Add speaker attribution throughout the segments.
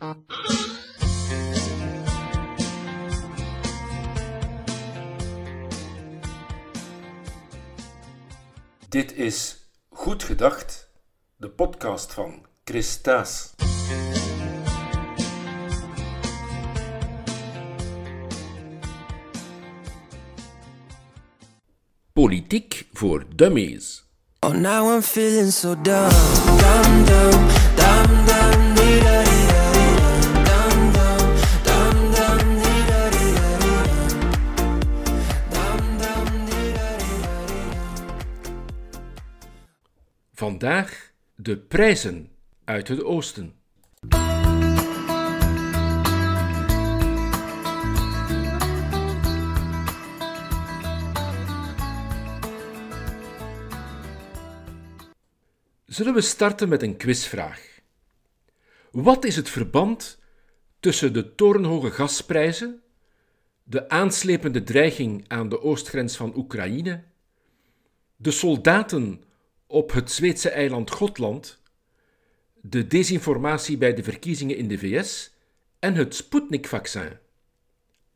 Speaker 1: Dit is Goed Gedacht, de podcast van Chris Taas. Politiek voor dummies.
Speaker 2: Oh, now I'm feeling so dumb, dumb, dumb, dumb, dumb,
Speaker 1: Vandaag de prijzen uit het oosten. Zullen we starten met een quizvraag? Wat is het verband tussen de torenhoge gasprijzen, de aanslepende dreiging aan de oostgrens van Oekraïne, de soldaten op het Zweedse eiland Gotland, de desinformatie bij de verkiezingen in de VS en het Sputnik-vaccin?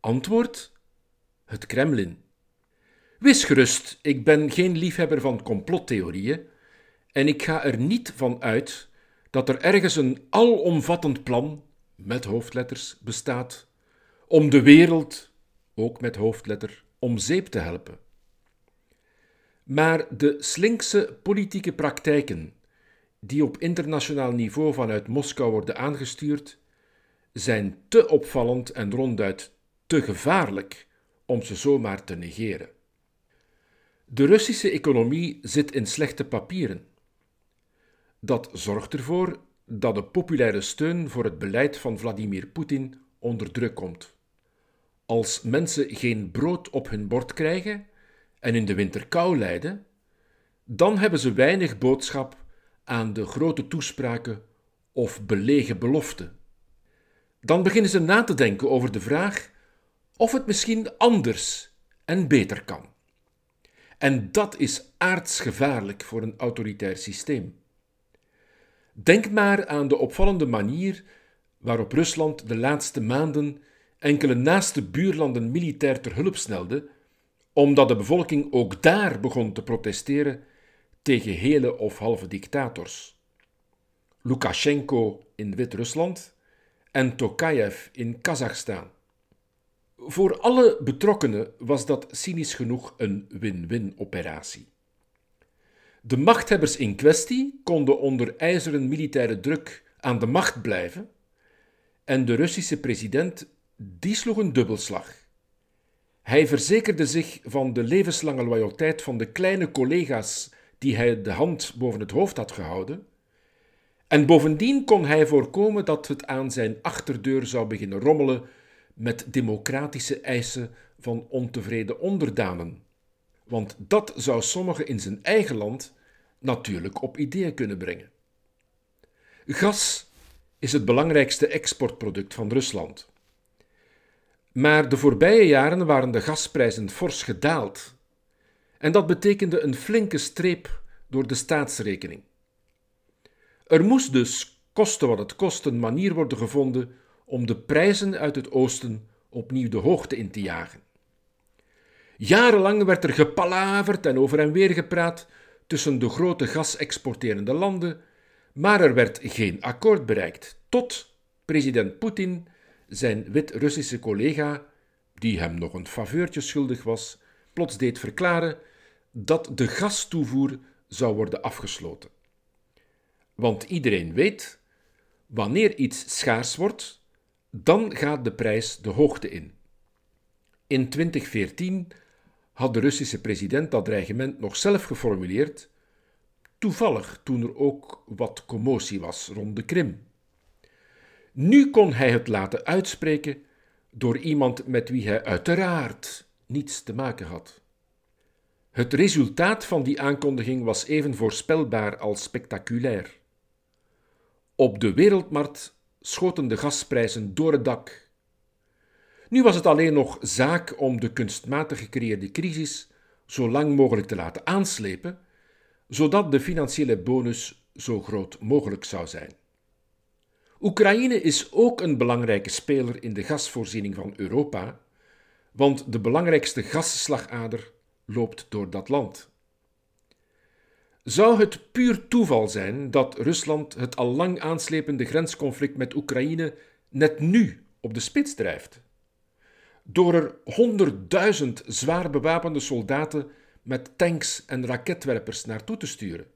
Speaker 1: Antwoord: het Kremlin. Wees gerust, ik ben geen liefhebber van complottheorieën en ik ga er niet van uit dat er ergens een alomvattend plan, met hoofdletters, bestaat om de wereld, ook met hoofdletter, om zeep te helpen. Maar de slinkse politieke praktijken die op internationaal niveau vanuit Moskou worden aangestuurd, zijn te opvallend en ronduit te gevaarlijk om ze zomaar te negeren. De Russische economie zit in slechte papieren. Dat zorgt ervoor dat de populaire steun voor het beleid van Vladimir Poetin onder druk komt. Als mensen geen brood op hun bord krijgen en in de winter kou lijden, dan hebben ze weinig boodschap aan de grote toespraken of belegen beloften. Dan beginnen ze na te denken over de vraag of het misschien anders en beter kan. En dat is aardsgevaarlijk voor een autoritair systeem. Denk maar aan de opvallende manier waarop Rusland de laatste maanden enkele naaste buurlanden militair ter hulp snelde, omdat de bevolking ook daar begon te protesteren tegen hele of halve dictators. Lukashenko in Wit-Rusland en Tokayev in Kazachstan. Voor alle betrokkenen was dat cynisch genoeg een win-win operatie. De machthebbers in kwestie konden onder ijzeren militaire druk aan de macht blijven en de Russische president die sloeg een dubbelslag. Hij verzekerde zich van de levenslange loyaliteit van de kleine collega's die hij de hand boven het hoofd had gehouden, en bovendien kon hij voorkomen dat het aan zijn achterdeur zou beginnen rommelen met democratische eisen van ontevreden onderdanen want dat zou sommigen in zijn eigen land natuurlijk op ideeën kunnen brengen. Gas is het belangrijkste exportproduct van Rusland. Maar de voorbije jaren waren de gasprijzen fors gedaald. En dat betekende een flinke streep door de staatsrekening. Er moest dus, koste wat het kost, een manier worden gevonden om de prijzen uit het oosten opnieuw de hoogte in te jagen. Jarenlang werd er gepalaverd en over en weer gepraat tussen de grote gasexporterende landen, maar er werd geen akkoord bereikt, tot president Poetin zijn wit-Russische collega, die hem nog een faveurtje schuldig was, plots deed verklaren dat de gastoevoer zou worden afgesloten. Want iedereen weet, wanneer iets schaars wordt, dan gaat de prijs de hoogte in. In 2014 had de Russische president dat dreigement nog zelf geformuleerd, toevallig toen er ook wat commotie was rond de Krim. Nu kon hij het laten uitspreken door iemand met wie hij uiteraard niets te maken had. Het resultaat van die aankondiging was even voorspelbaar als spectaculair. Op de wereldmarkt schoten de gasprijzen door het dak nu was het alleen nog zaak om de kunstmatig gecreëerde crisis zo lang mogelijk te laten aanslepen, zodat de financiële bonus zo groot mogelijk zou zijn. Oekraïne is ook een belangrijke speler in de gasvoorziening van Europa, want de belangrijkste gasslagader loopt door dat land. Zou het puur toeval zijn dat Rusland het al lang aanslepende grensconflict met Oekraïne net nu op de spits drijft? Door er honderdduizend zwaar bewapende soldaten met tanks en raketwerpers naartoe te sturen?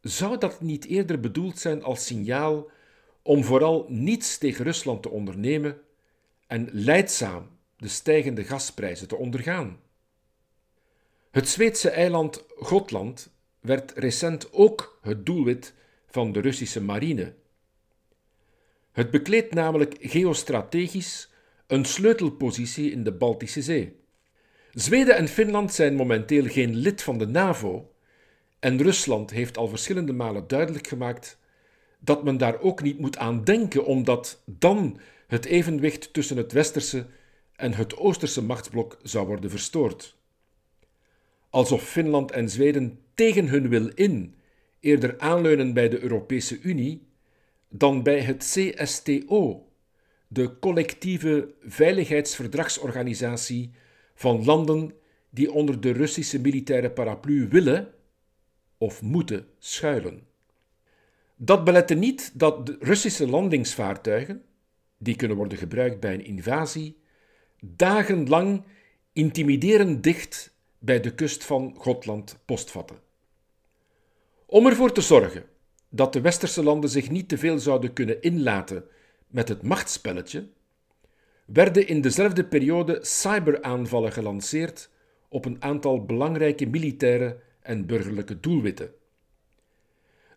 Speaker 1: Zou dat niet eerder bedoeld zijn als signaal om vooral niets tegen Rusland te ondernemen en leidzaam de stijgende gasprijzen te ondergaan? Het Zweedse eiland Gotland werd recent ook het doelwit van de Russische marine. Het bekleedt namelijk geostrategisch een sleutelpositie in de Baltische Zee. Zweden en Finland zijn momenteel geen lid van de NAVO en Rusland heeft al verschillende malen duidelijk gemaakt dat men daar ook niet moet aan denken, omdat dan het evenwicht tussen het westerse en het oosterse machtsblok zou worden verstoord. Alsof Finland en Zweden tegen hun wil in eerder aanleunen bij de Europese Unie dan bij het CSTO, de collectieve veiligheidsverdragsorganisatie van landen die onder de Russische militaire paraplu willen of moeten schuilen. Dat belette niet dat de Russische landingsvaartuigen, die kunnen worden gebruikt bij een invasie, dagenlang intimiderend dicht bij de kust van Gotland postvatten. Om ervoor te zorgen dat de westerse landen zich niet te veel zouden kunnen inlaten met het machtsspelletje, werden in dezelfde periode cyberaanvallen gelanceerd op een aantal belangrijke militaire en burgerlijke doelwitten.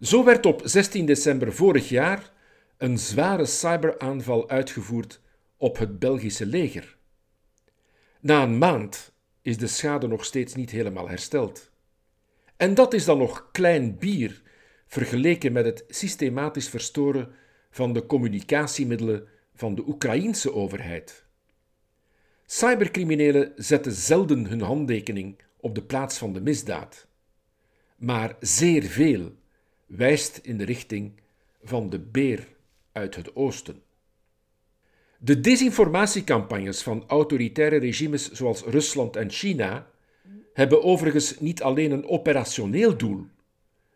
Speaker 1: Zo werd op 16 december vorig jaar een zware cyberaanval uitgevoerd op het Belgische leger. Na een maand is de schade nog steeds niet helemaal hersteld. En dat is dan nog klein bier vergeleken met het systematisch verstoren van de communicatiemiddelen van de Oekraïense overheid. Cybercriminelen zetten zelden hun handtekening op de plaats van de misdaad, maar zeer veel wijst in de richting van de beer uit het oosten. De desinformatiecampagnes van autoritaire regimes zoals Rusland en China hebben overigens niet alleen een operationeel doel,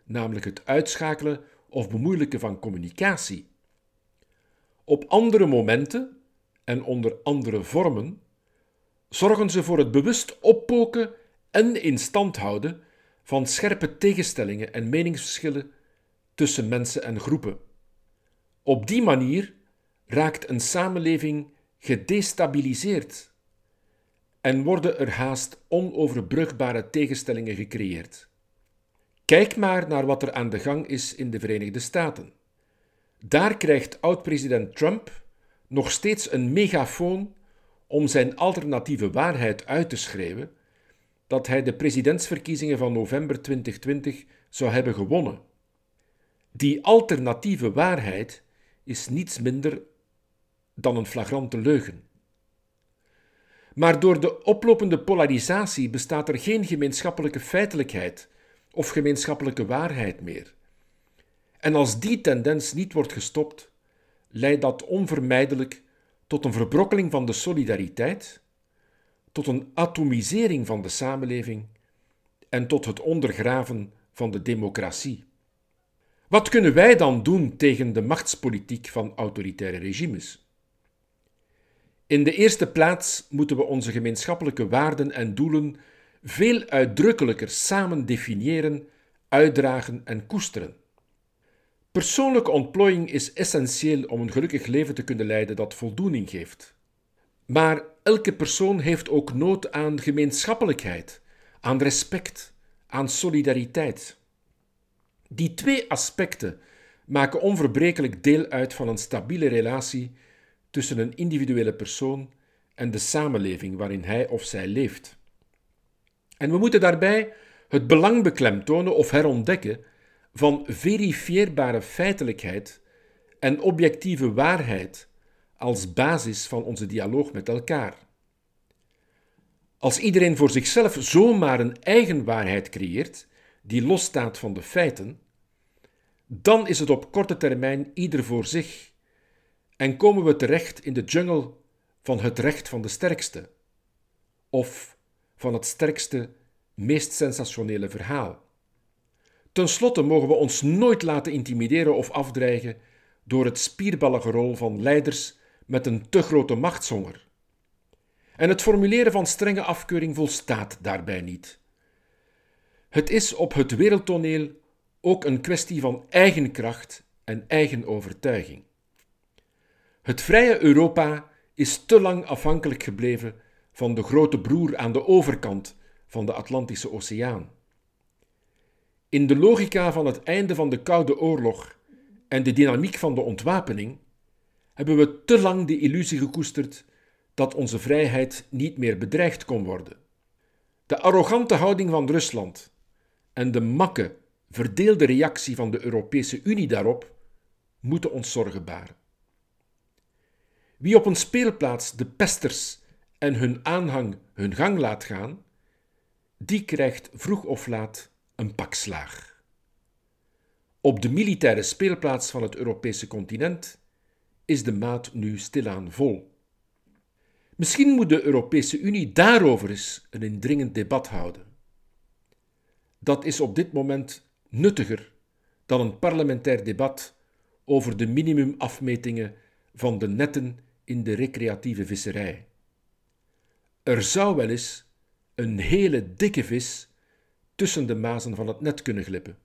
Speaker 1: namelijk het uitschakelen of bemoeilijken van communicatie. Op andere momenten en onder andere vormen zorgen ze voor het bewust oppoken en in stand houden van scherpe tegenstellingen en meningsverschillen tussen mensen en groepen. Op die manier raakt een samenleving gedestabiliseerd en worden er haast onoverbrugbare tegenstellingen gecreëerd. Kijk maar naar wat er aan de gang is in de Verenigde Staten. Daar krijgt oud-president Trump nog steeds een megafoon om zijn alternatieve waarheid uit te schreeuwen dat hij de presidentsverkiezingen van november 2020 zou hebben gewonnen. Die alternatieve waarheid is niets minder dan een flagrante leugen. Maar door de oplopende polarisatie bestaat er geen gemeenschappelijke feitelijkheid of gemeenschappelijke waarheid meer. En als die tendens niet wordt gestopt, leidt dat onvermijdelijk tot een verbrokkeling van de solidariteit, tot een atomisering van de samenleving en tot het ondergraven van de democratie. Wat kunnen wij dan doen tegen de machtspolitiek van autoritaire regimes? In de eerste plaats moeten we onze gemeenschappelijke waarden en doelen veel uitdrukkelijker samen definiëren, uitdragen en koesteren. Persoonlijke ontplooiing is essentieel om een gelukkig leven te kunnen leiden dat voldoening geeft. Maar elke persoon heeft ook nood aan gemeenschappelijkheid, aan respect, aan solidariteit. Die twee aspecten maken onverbrekelijk deel uit van een stabiele relatie tussen een individuele persoon en de samenleving waarin hij of zij leeft. En we moeten daarbij het belang beklemtonen of herontdekken van verifieerbare feitelijkheid en objectieve waarheid als basis van onze dialoog met elkaar. Als iedereen voor zichzelf zomaar een eigen waarheid creëert, die losstaat van de feiten, dan is het op korte termijn ieder voor zich en komen we terecht in de jungle van het recht van de sterkste, of van het sterkste, meest sensationele verhaal. Ten slotte mogen we ons nooit laten intimideren of afdreigen door het spierballige rol van leiders met een te grote machtshonger. En het formuleren van strenge afkeuring volstaat daarbij niet. Het is op het wereldtoneel ook een kwestie van eigen kracht en eigen overtuiging. Het vrije Europa is te lang afhankelijk gebleven van de grote broer aan de overkant van de Atlantische Oceaan. In de logica van het einde van de Koude Oorlog en de dynamiek van de ontwapening hebben we te lang de illusie gekoesterd dat onze vrijheid niet meer bedreigd kon worden. De arrogante houding van Rusland en de makke, verdeelde reactie van de Europese Unie daarop moeten ons zorgen baren. Wie op een speelplaats de pesters en hun aanhang hun gang laat gaan, die krijgt vroeg of laat een pak slaag. Op de militaire speelplaats van het Europese continent is de maat nu stilaan vol. Misschien moet de Europese Unie daarover eens een indringend debat houden. Dat is op dit moment nuttiger dan een parlementair debat over de minimumafmetingen van de netten in de recreatieve visserij. Er zou wel eens een hele dikke vis tussen de mazen van het net kunnen glippen.